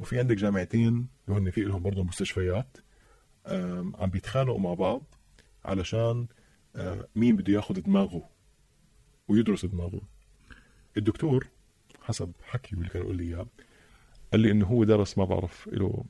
وفي عندك جامعتين هن في لهم برضه مستشفيات عم بيتخانقوا مع بعض علشان آه، مين بده ياخذ دماغه ويدرس دماغه. الدكتور حسب حكيه اللي كان يقول لي إياه قال لي إنه هو درس ما بعرف له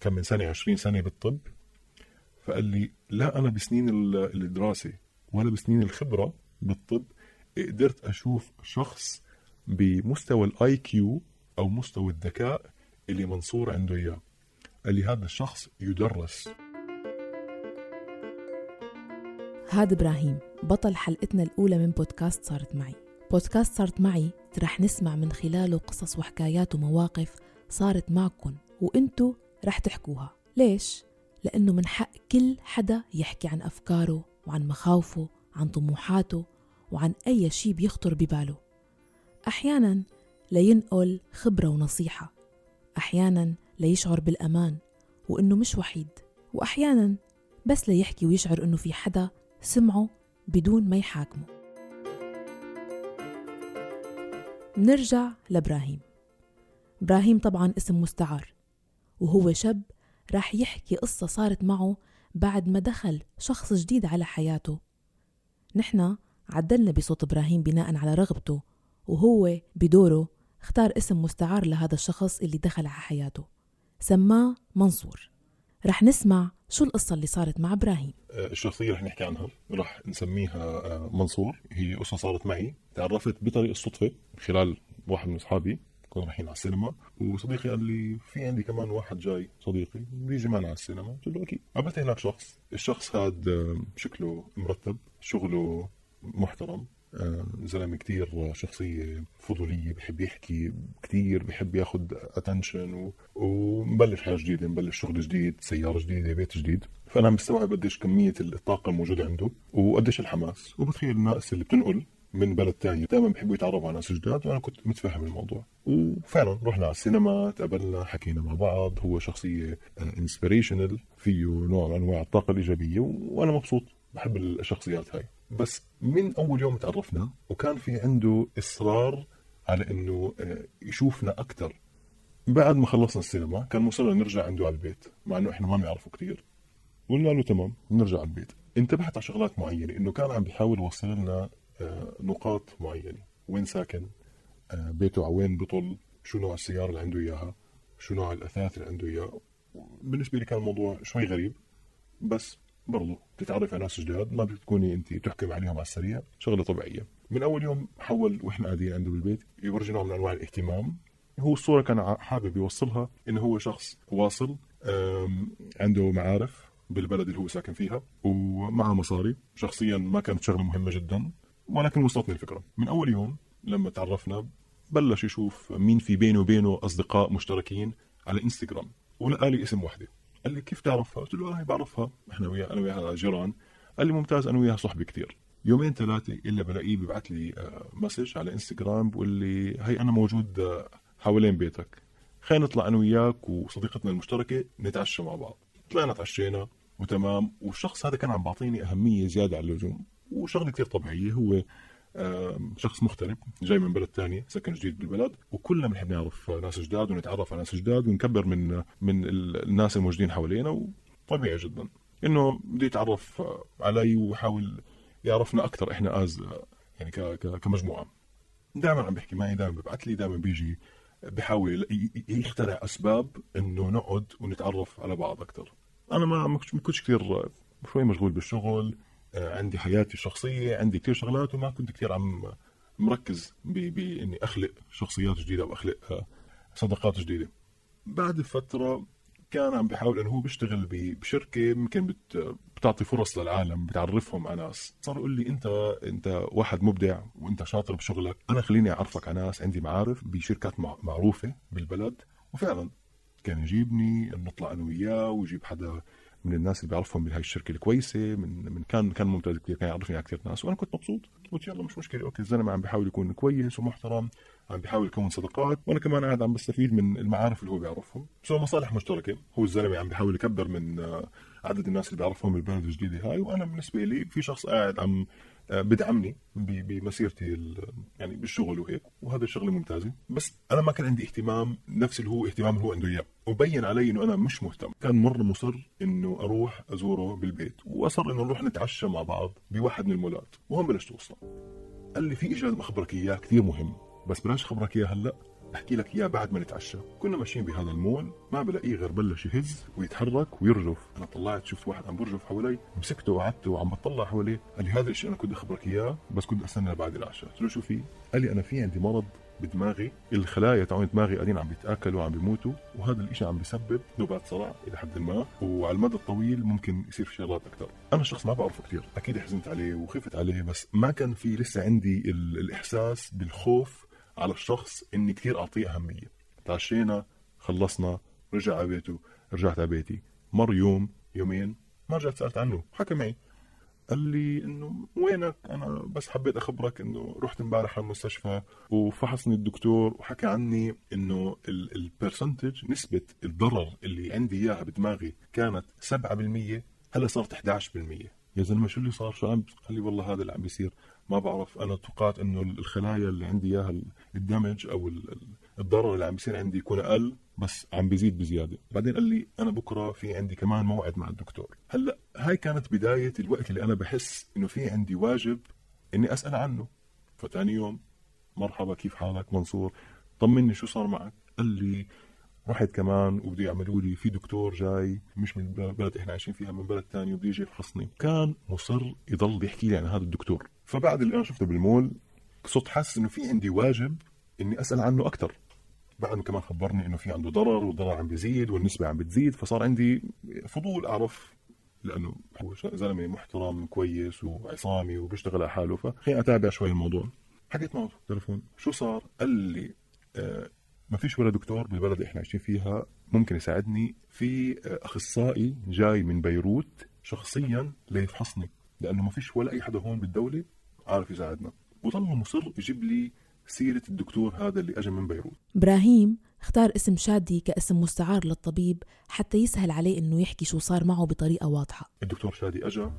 كم من سنة 20 سنة بالطب. فقال لي لا أنا بسنين الدراسة ولا بسنين الخبرة بالطب قدرت أشوف شخص بمستوى ال IQ أو مستوى الذكاء اللي منصور عنده إياه. قال لي هذا الشخص يدرس. هذا إبراهيم بطل حلقتنا الأولى من بودكاست صارت معي. بودكاست صارت معي رح نسمع من خلاله قصص وحكايات ومواقف صارت معكم وإنتو رح تحكوها. ليش؟ لأنه من حق كل حدا يحكي عن أفكاره وعن مخاوفه عن طموحاته وعن أي شي بيخطر بباله. أحيانا لينقل خبرة ونصيحة. أحيانا ليشعر بالأمان وإنه مش وحيد وأحيانا بس ليحكي ويشعر إنه في حدا سمعه بدون ما يحاكمه. نرجع لإبراهيم. إبراهيم طبعا اسم مستعار وهو شاب راح يحكي قصة صارت معه بعد ما دخل شخص جديد على حياته. نحن عدلنا بصوت إبراهيم بناء على رغبته وهو بدوره اختار اسم مستعار لهذا الشخص اللي دخل على حياته. سماه منصور. رح نسمع شو القصة اللي صارت مع إبراهيم. آه، الشخصية رح نحكي عنها. رح نسميها آه، منصور. هي قصة صارت معي. تعرفت بطريق الصدفة خلال واحد من أصحابي. كنا رايحين على السينما. وصديقي قال لي في عندي كمان واحد جاي. صديقي بيجي معنا على السينما. قلت له أكيد. قابلت هناك شخص. الشخص هذا شكله مرتب شغله محترم. آه، زلمة كتير شخصيه فضولية بحب يحكي كتير بحب ياخذ attention ومبلش حياة جديدة مبلش شغل جديد سيارة جديدة بيت جديد. فأنا مستوعب قديش كمية الطاقة الموجوده عنده وقديش الحماس. وبتخيل الناس اللي بتنقل من بلد تاني دائما بحبوا يتعرفوا على ناس جداد وأنا كنت متفهم الموضوع. وفعلا رحنا على السينما تقابلنا حكينا مع بعض هو شخصية inspirational فيه نوع من أنواع الطاقة الإيجابية وأنا مبسوط بحب الشخصيات هاي. بس من أول يوم تعرفنا وكان في عنده إصرار على إنه آه، يشوفنا أكثر بعد ما خلصنا السينما كان مصر نرجع عنده على البيت مع إنه إحنا ما بنعرفه كثير قلنا له تمام نرجع على البيت. انتبهت على شغلات معينة إنه كان عم بيحاول يوصل لنا آه، نقاط معينة. وين ساكن؟ آه، بيته على وين بطل؟ شو نوع السيارة اللي عنده إياها؟ شو نوع الأثاث اللي عنده إياه؟ بالنسبة لي كان الموضوع شوي غريب بس برضو تتعرف على ناس جداد ما بتكوني انت تحكم عليهم على السريع. شغلة طبيعية. من أول يوم حول وإحنا قاعدين عنده بالبيت يورجي نوع من انواع الاهتمام. هو الصورة كان حابب يوصلها إنه هو شخص واصل عنده معارف بالبلد اللي هو ساكن فيها ومعه مصاري. شخصيا ما كانت شغلة مهمة جدا ولكن وصلتني الفكرة. من أول يوم لما تعرفنا بلش يشوف مين في بينه وبينه أصدقاء مشتركين على إنستغرام ولقى لي اسم وحدة. قال لي كيف تعرفها؟ قلت له هاي بعرفها. إحنا وياها أنا وياها جيران. قال لي ممتاز أنا وياها صحبة كثير. يومين ثلاثة إلا بلاقيه بيبعث لي message آه، على انستغرام بقول لي هي أنا موجود آه، حوالين بيتك. خلينا نطلع أنا وياك وصديقتنا المشتركة نتعشى مع بعض. طلعنا تعشينا وتمام. والشخص هذا كان عم بعطيني أهمية زيادة عن اللزوم وشغلة كثير طبيعية. هو شخص مغترب جاي من بلد ثاني سكن جديد بالبلد وكلنا بنحب نعرف ناس جداد ونتعرف على ناس جداد ونكبر من من الناس الموجودين حوالينا وطبيعي جدا. إنه بده يتعرف علي ويحاول يعرفنا أكثر إحنا از يعني كمجموعة. دائما عم بيحكي معي دائما ببعث لي دائما بيجي بحاول يخترع أسباب إنه نقعد ونتعرف على بعض أكثر أنا ما كنتش كثير شوي مشغول بالشغل عندي حياتي الشخصية عندي كثير شغلات وما كنت كثير عم مركز باني أخلق شخصيات جديدة أو اخلق آه، صداقات جديدة. بعد فترة كان عم بيحاول إنه هو بيشتغل بشركة يمكن بتعطي فرص للعالم بتعرفهم على ناس. صار يقول لي أنت أنت واحد مبدع وأنت شاطر بشغلك أنا خليني أعرفك على ناس عندي معارف بشركات معروفة بالبلد. وفعلا كان يجيبني نطلع أنا وياه ويجيب حدا من الناس اللي بيعرفهم بهاي الشركة الكويسة من من كان كان ممتاز كثير كان يعرفني على كثير ناس. وأنا كنت مبسوط قلت يلا مش مشكلة okay الزلمة عم بيحاول يكون كويس ومحترم. عم بيحاول يكون صداقات وأنا كمان قاعد عم بستفيد من المعارف اللي هو بيعرفهم. so مصالح مشتركة. هو الزلمة عم بيحاول يكبر من عدد الناس اللي بيعرفهم بالبلد الجديدة هاي. وأنا بالنسبة لي في شخص قاعد عم آه، بدعمني بمسيرتي يعني بالشغل وهيك. وهذا الشغلة ممتازة. بس أنا ما كان عندي اهتمام نفس اللي هو اهتمام اللي هو عنده إياه. وبين علي إنه أنا مش مهتم. كان مره مصر إنه أروح أزوره بالبيت. وأصر إنه نروح نتعشى مع بعض بواحد من المولات. وهون بلشت القصة قال لي في شيء لازم اخبرك إياه كثير مهم. بس بلاش اخبرك إياه هلأ. أحكي لك إياه بعد ما نتعشى. كنا ماشيين بهذا المول ما بلاقيه غير بلش يهز ويتحرك ويرجف. أنا طلعت شفت واحد عم برجف حوالي مسكته وقعدته وعم بطلع حواليه. قال لي هذا الشيء أنا كنت أخبرك إياه بس كنت أستنى بعد العشاء. قلت له شو في؟ قال لي أنا في عندي مرض بدماغي. الخلايا تاعون دماغي قاعدين عم بيتأكلوا وعم بيموتوا وهذا الإشي عم بيسبب نوبات صرع إلى حد ما. وعلى المدى الطويل ممكن يصير في شغلات أكثر أنا شخص ما بعرفه كثير أكيد حزنت عليه وخفت عليه بس ما كان في لسه عندي ال- الإحساس بالخوف على الشخص إني كثير أعطيه أهمية. تعشينا خلصنا رجع على بيته رجعت على بيتي. مر يوم يومين ما رجعت سألت عنه. حكى معي. قال لي إنه وينك؟ أنا بس حبيت أخبرك إنه رحت إمبارح على المستشفى وفحصني الدكتور وحكى عني إنه البرسنتج نسبة الضرر اللي عندي إياها بدماغي كانت 7% هلا صارت 11% يا زلمة شو اللي صار؟ شو عم قال لي والله هذا اللي عم بيصير. ما بعرف أنا توقعت إنه الخلايا اللي عندي إياها الدمج أو ال- ال- الضرر اللي عم بيصير عندي يكون أقل بس عم بيزيد بزيادة. بعدين قال لي أنا بكرة في عندي كمان موعد مع الدكتور. هلأ هاي كانت بداية الوقت اللي أنا بحس إنه في عندي واجب إني أسأل عنه. فتاني يوم مرحبا كيف حالك؟ منصور طمني شو صار معك؟ قال لي رحت كمان وبده يعملوا لي في دكتور جاي مش من البلد إحنا عايشين فيها من بلد تاني وبده يجي يفحصني كان مصر يضل يحكي لي عن هذا الدكتور. فبعد اللي أنا شفته بالمول صرت حاسس إنه في عندي واجب إني أسأل عنه أكثر بعد ما كمان خبرني إنه في عنده ضرر والضرر عم بيزيد والنسبة عم بتزيد فصار عندي فضول أعرف لأنه هو زلمة محترم كويس وعصامي وبيشتغل على حاله فخليني أتابع شوي الموضوع حكيت معه تليفون شو صار؟ قال لي آه ما فيش ولا دكتور بالبلد اللي إحنا عايشين فيها ممكن يساعدني في آه، أخصائي جاي من بيروت شخصيا ليفحصني لأنه ما فيش ولا أي حدا هون بالدولة عارف يساعدنا. وظل مصر يجيب لي سيرة الدكتور هذا اللي اجى من بيروت. إبراهيم اختار اسم شادي كاسم مستعار للطبيب حتى يسهل عليه إنه يحكي شو صار معه بطريقة واضحة. الدكتور شادي اجى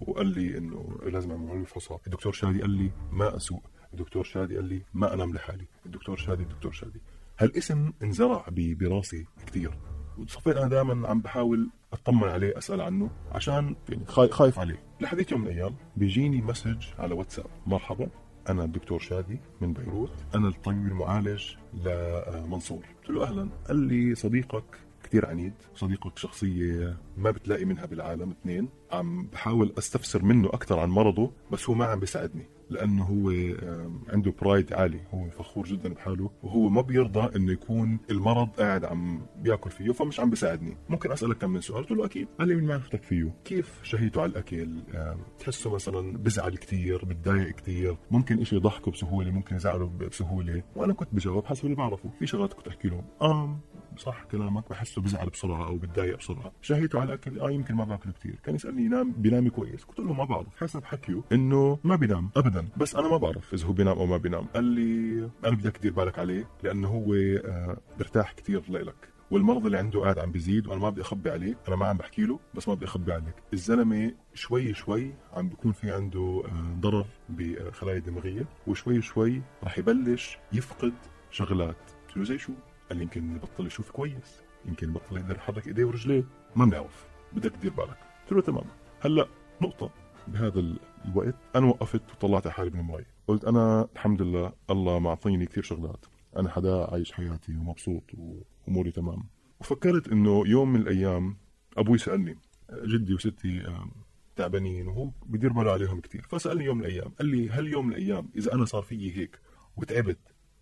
وقال لي إنه لازم أعمل له فحوصات الدكتور شادي قال لي ما اسوق الدكتور شادي قال لي ما أنام لحالي. الدكتور شادي الدكتور شادي. هالاسم انزرع براسي كثير وصفيت أنا دائما عم بحاول أطمن عليه أسأل عنه عشان يعني خاي- خايف. عليه. لحديت يوم من الأيام بيجيني message على واتساب. مرحبا أنا الدكتور شادي من بيروت. أنا الطبيب المعالج لمنصور. قلت له أهلا. قال لي صديقك كثير عنيد صديقك شخصية ما بتلاقي منها بالعالم اثنين. عم بحاول أستفسر منه أكثر عن مرضه بس هو ما عم بيساعدني. لأنه هو عنده برايد عالي. هو فخور جدا بحاله. وهو ما بيرضى إنه يكون المرض قاعد عم بيأكل فيه فمش عم بيساعدني. ممكن أسألك كم من سؤال؟ قلت له أكيد. قال لي من معرفتك فيه. كيف شهيته على الأكل؟ آم، تحسه مثلا بزعل كثير بتضايق كثير ممكن إشي يضحكه بسهولة ممكن يزعله بسهولة. وأنا كنت بجاوب حسب اللي بعرفه. في شغلات كنت أحكي له. آه صح كلامك بحسه بزعل بسرعة أو بتضايق بسرعة. شهيته على الاكل آه يمكن ما باكل كثير كان يسألني ينام بينام كويس. قلت له ما بعرف حسب حكيه إنه ما بينام ابدا. بس أنا ما بعرف إذا هو بينام أو ما بينام. قال لي أنا بدك تدير بالك عليه لأنه هو آه برتاح كثير لإلك. والمرض اللي عنده قاعد عم بيزيد وأنا ما بدي أخبي عليك أنا ما عم بحكي له بس ما بدي أخبي عليك. الزلمة شوي شوي عم بيكون في عنده آه، ضرر بالخلايا الدماغيه وشوي شوي راح يبلش يفقد شغلات. قلت له زي شو؟ قال لي يمكن يبطل يشوف كويس يمكن يبطل يقدر يحرك إيديه ورجليه. ما بنعرف. بدك تدير بالك. قلت له تمام. هلأ نقطة. بهذا ال- الوقت أنا وقفت وطلعت على حالي من المي قلت أنا الحمد لله الله معطيني كثير شغلات. أنا حدا عايش حياتي ومبسوط وأموري تمام. وفكرت إنه يوم من الأيام أبوي سألني. جدي وستي تعبانين وهو بدير باله عليهم كثير. فسألني يوم من الأيام. قال لي هل يوم من الأيام إذا أنا صار فيي هيك وتعبت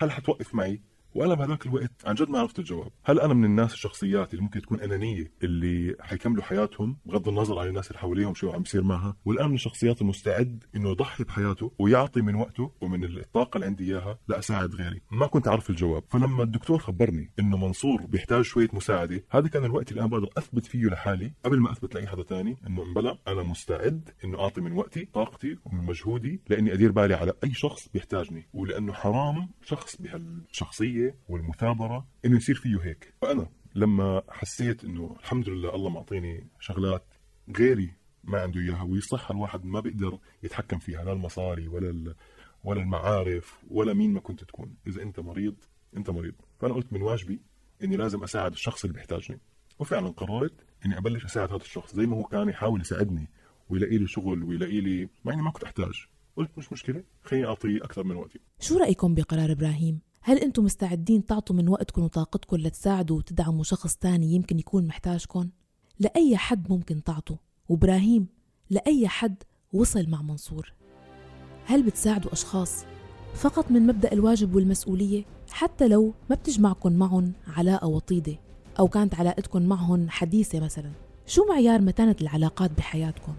هل حتوقف معي؟ وأنا بهذاك الوقت عن جد ما عرفت الجواب. هل أنا من الناس الشخصيات اللي ممكن تكون أنانية اللي حيكملوا حياتهم بغض النظر عن الناس اللي حواليهم شو عم بيصير معها؟ والآن من الشخصيات المستعد إنه يضحي بحياته ويعطي من وقته ومن الطاقة اللي عندي إياها لأساعد غيري. ما كنت اعرف الجواب. فلما الدكتور خبرني إنه منصور بيحتاج شوية مساعدة هذا كان الوقت اللي أنا بقدر أثبت فيه لحالي قبل ما أثبت لأي حدا تاني إنه بلا أنا مستعد إنه أعطي من وقتي طاقتي ومن مجهودي لأني أدير بالي على أي شخص بيحتاجني ولأنه حرام شخص بهالشخصية والمثابرة إنه يصير فيه هيك. فانا لما حسيت إنه الحمد لله الله معطيني شغلات غيري ما عنده إياها والصحه الواحد ما بيقدر يتحكم فيها لا المصاري ولا ولا المعارف ولا مين ما كنت تكون. إذا أنت مريض أنت مريض. فأنا قلت من واجبي إني لازم أساعد الشخص اللي بيحتاجني. وفعلا قررت إني أبلش أساعد هذا الشخص زي ما هو كان يحاول يساعدني ويلاقي لي شغل ويلاقي لي مع إني ما كنت أحتاج. قلت مش مشكلة خليني أعطيه أكثر من وقتي. شو رأيكم بقرار إبراهيم؟ هل أنتم مستعدين تعطوا من وقتكم وطاقتكم لتساعدوا وتدعموا شخص تاني يمكن يكون محتاجكم؟ لأي حد ممكن تعطوا وإبراهيم لأي حد وصل مع منصور هل بتساعدوا أشخاص فقط من مبدأ الواجب والمسؤولية حتى لو ما بتجمعكم معهم علاقة وطيدة أو كانت علاقتكم معهم حديثة مثلا شو معيار متانة العلاقات بحياتكم؟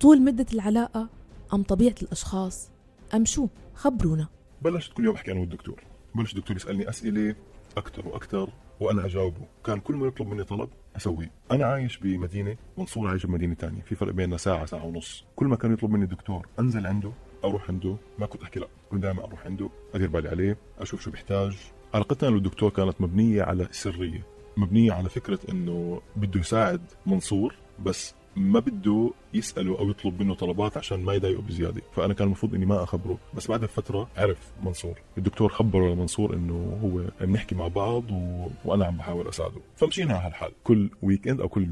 طول مدة العلاقة أم طبيعة الأشخاص أم شو؟ خبرونا بلشت كل يوم أحكي أنا والدكتور بلش الدكتور يسألني أسئلة أكثر وأكثر وأنا أجاوبه. كان كل ما يطلب مني طلب أسويه. أنا عايش بمدينة منصور عايش بمدينة ثانية في فرق بيننا ساعة ساعة ونص. كل ما كان يطلب مني الدكتور أنزل عنده أروح عنده ما كنت أحكي لا كنت دائما أروح عنده أدير بالي عليه أشوف شو بيحتاج. علاقتنا بالدكتور كانت مبنية على سرية مبنية على فكرة إنه بده يساعد منصور بس ما بده يسأله أو يطلب منه طلبات عشان ما يضايقه بزيادة. فأنا كان المفروض إني ما أخبره. بس بعد فترة عرف منصور. الدكتور خبره لمنصور إنه هو بنحكي مع بعض و... وأنا عم بحاول أساعده. فمشينا على هالحال. كل weekend أو كل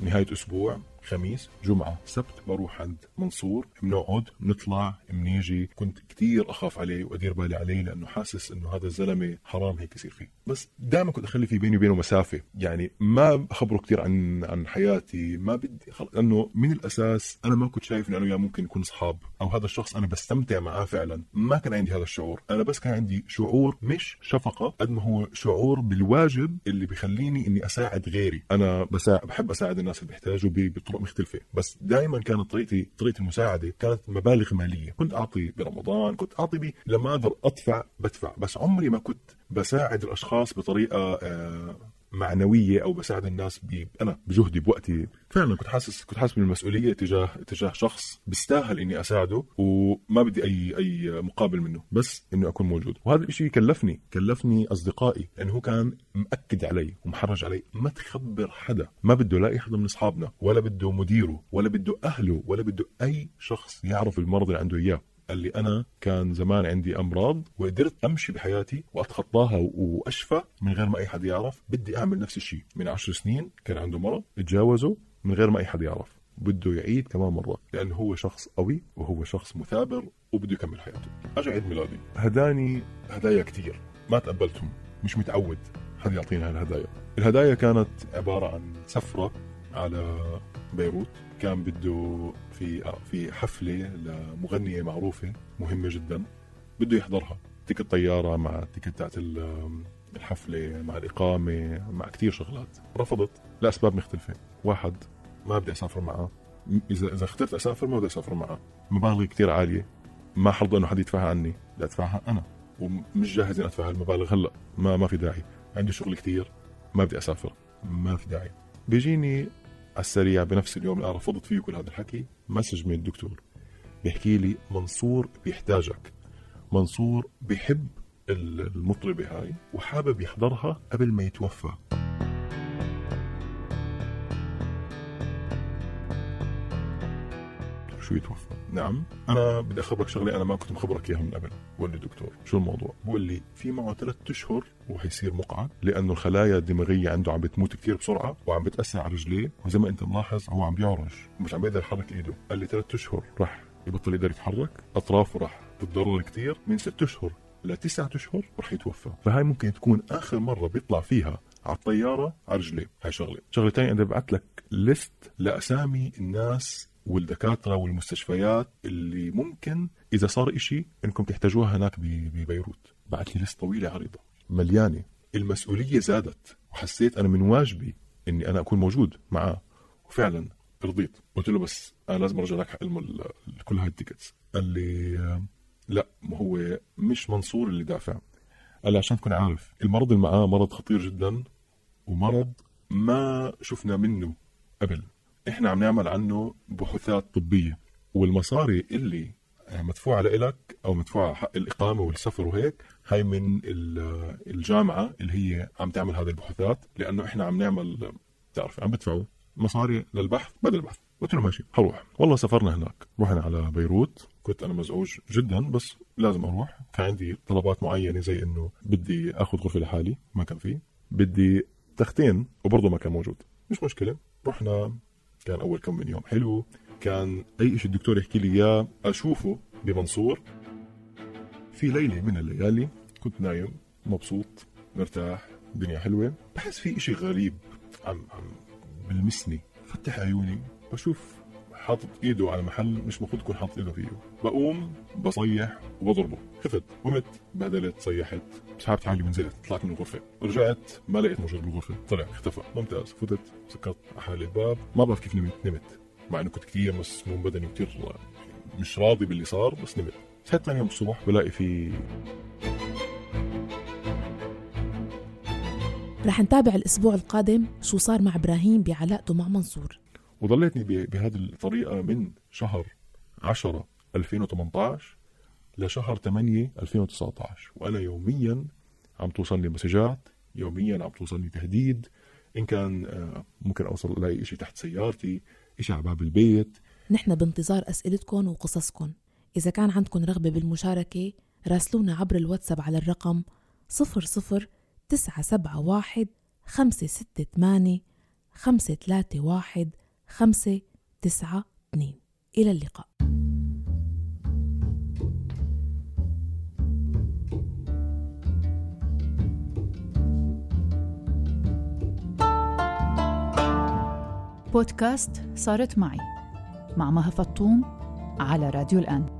نهاية أسبوع خميس جمعة سبت بروح عند منصور بنقعد بنطلع بنيجي. كنت كتير أخاف عليه وأدير بالي عليه لأنه حاسس إنه هذا الزلمة حرام هيك يصير فيه. بس دائما كنت أخلي في بيني وبينه مسافة. يعني ما أخبره كتير عن عن حياتي ما بدي خلص. لأنه من الأساس أنا ما كنت شايف إنه أنا وياه ممكن نكون أصحاب أو هذا الشخص أنا بستمتع معاه فعلا. ما كان عندي هذا الشعور. أنا بس كان عندي شعور مش شفقة قد ما هو شعور بالواجب اللي بيخليني إني أساعد غيري. أنا بساعد بحب أساعد الناس اللي بيحتاجوا مختلفة بس دائما كانت طريقتي طريقة المساعدة كانت مبالغ مالية. كنت أعطي برمضان كنت أعطي بي لما أقدر أدفع بدفع. بس عمري ما كنت بساعد الأشخاص بطريقة آه معنوية أو بساعد الناس ب... أنا بجهدي بوقتي فعلا كنت حاسس كنت حاسس بالمسؤولية تجاه تجاه شخص بيستاهل إني أساعده وما بدي أي أي مقابل منه بس إنه أكون موجود. وهذا الشيء كلفني كلفني أصدقائي لأنه هو كان مأكد علي ومحرج علي ما تخبر حدا. ما بده لا اي حدا من أصحابنا ولا بده مديره ولا بده أهله ولا بده أي شخص يعرف المرض اللي عنده إياه. قال لي أنا كان زمان عندي أمراض وقدرت أمشي بحياتي وأتخطاها وأشفى من غير ما أي حد يعرف. بدي أعمل نفس الشيء. من عشر سنين كان عنده مرض تجاوزه من غير ما أي حد يعرف. بده يعيد كمان مرة لأنه هو شخص قوي وهو شخص مثابر وبده يكمل حياته. أجا عيد ميلادي. هداني هدايا كتير. ما تقبلتهم. مش متعود حد يعطينا هالهدايا. الهدايا كانت عبارة عن سفرة على بيروت كان بده في في حفلة لمغنية معروفة مهمة جدا بده يحضرها. ticket طيارة مع ticket تاعت ال- الحفلة مع الإقامة مع كتير شغلات. رفضت لأسباب مختلفة. واحد ما بدي أسافر معه. إذا إذا اخترت أسافر ما بدي أسافر معه. مبالغ كتير عالية. ما حرضى إنه حد يدفعها عني. بدي أدفعها أنا. ومش جاهز إني أدفع هالمبالغ هلأ. ما ما في داعي. عندي شغل كتير. ما بدي أسافر. ما في داعي. بيجيني السريع بنفس اليوم اللي أنا رفضت فيه كل هذا الحكي مسج من الدكتور. بيحكي لي منصور بيحتاجك. منصور بيحب ال- المطربة هاي وحابب يحضرها قبل ما يتوفى. شو يتوفى نعم. أنا بدي أخبرك شغلة أنا ما كنت مخبرك إياها من قبل. بقول لي دكتور شو الموضوع؟ بقول لي في معه ثلاث أشهر وحيصير مقعد لأنه الخلايا الدماغية عنده عم بتموت كثير بسرعة وعم بتأثر على رجليه وزي ما أنت ملاحظ هو عم بيعرج. ومش عم بيقدر يحرك إيده. قال لي ثلاث أشهر راح يبطل يقدر يتحرك. أطرافه راح تتضرر كثير من ست أشهر لتسعة أشهر رح يتوفى. فهاي ممكن تكون آخر مرة بيطلع فيها على الطيارة على رجليه. هاي شغلة. شغلة ثانية أنا ببعث لك ليست لأسامي الناس والدكاترة والمستشفيات اللي ممكن إذا صار إشي إنكم تحتاجوها هناك ببيروت. بعت لي ليست طويلة عريضه مليانة. المسؤولية زادت وحسيت أنا من واجبي إني أنا أكون موجود معاه. وفعلا رضيت. قلت له بس أنا لازم أرجع لك حق كل هاي التيكتس قال لي لا ما هو مش منصور اللي دافع. قال لي عشان تكون عارف المرض اللي معاه مرض خطير جدا ومرض ما شفنا منه قبل. إحنا عم نعمل عنه بحوثات طبية. والمصاري اللي مدفوعة لإلك أو مدفوعة حق الإقامة والسفر وهيك هاي من ال- الجامعة اللي هي عم تعمل هذه البحوثات لأنه إحنا عم نعمل بتعرف عم بدفعوا مصاري للبحث بدل البحث. قلت له ماشي حروح والله سافرنا هناك. رحنا على بيروت. كنت أنا مزعوج جدا بس لازم أروح. كان عندي طلبات معينة زي إنه بدي آخذ غرفة لحالي ما كان في. بدي تختين وبرضه ما كان موجود. مش مشكلة. رحنا كان أول كم من يوم. حلو. كان أي شيء الدكتور يحكي لي إياه أشوفه بمنصور. في ليلة من الليالي كنت نايم مبسوط مرتاح الدنيا حلوة. بحس في إشي غريب عم عم بلمسني فتح عيوني بشوف حاطط إيده على محل مش المفروض يكون حاطط إيده فيه. بقوم بصيح وبضربه. خفت قمت بهدلت صيحت. سحبت حالي ونزلت طلعت من الغرفة. رجعت ما لقيت موجود بالغرفه طلع اختفى. ممتاز. فتت سكرت حالي الباب. ما بعرف كيف نمت. نمت. مع إنه كنت كثير مسموم بدني وكثير مش راضي باللي صار بس نمت. صحيت ثاني يوم الصبح بلاقي في رح نتابع الأسبوع القادم شو صار مع إبراهيم بعلاقته مع منصور. وضليتني ب- بهذه الطريقة من شهر 10 2018 لشهر 8 2019 وأنا يوميا عم توصلني مسجات يوميا عم توصلني تهديد. إن كان آه، ممكن أوصل ألاقي إشي تحت سيارتي إشي على باب البيت. نحن بانتظار أسئلتكم وقصصكم إذا كان عندكم رغبة بالمشاركة راسلونا عبر الواتساب على الرقم 00971 568 531 592 إلى اللقاء. بودكاست صارت معي مع مها فطوم على راديو الآن.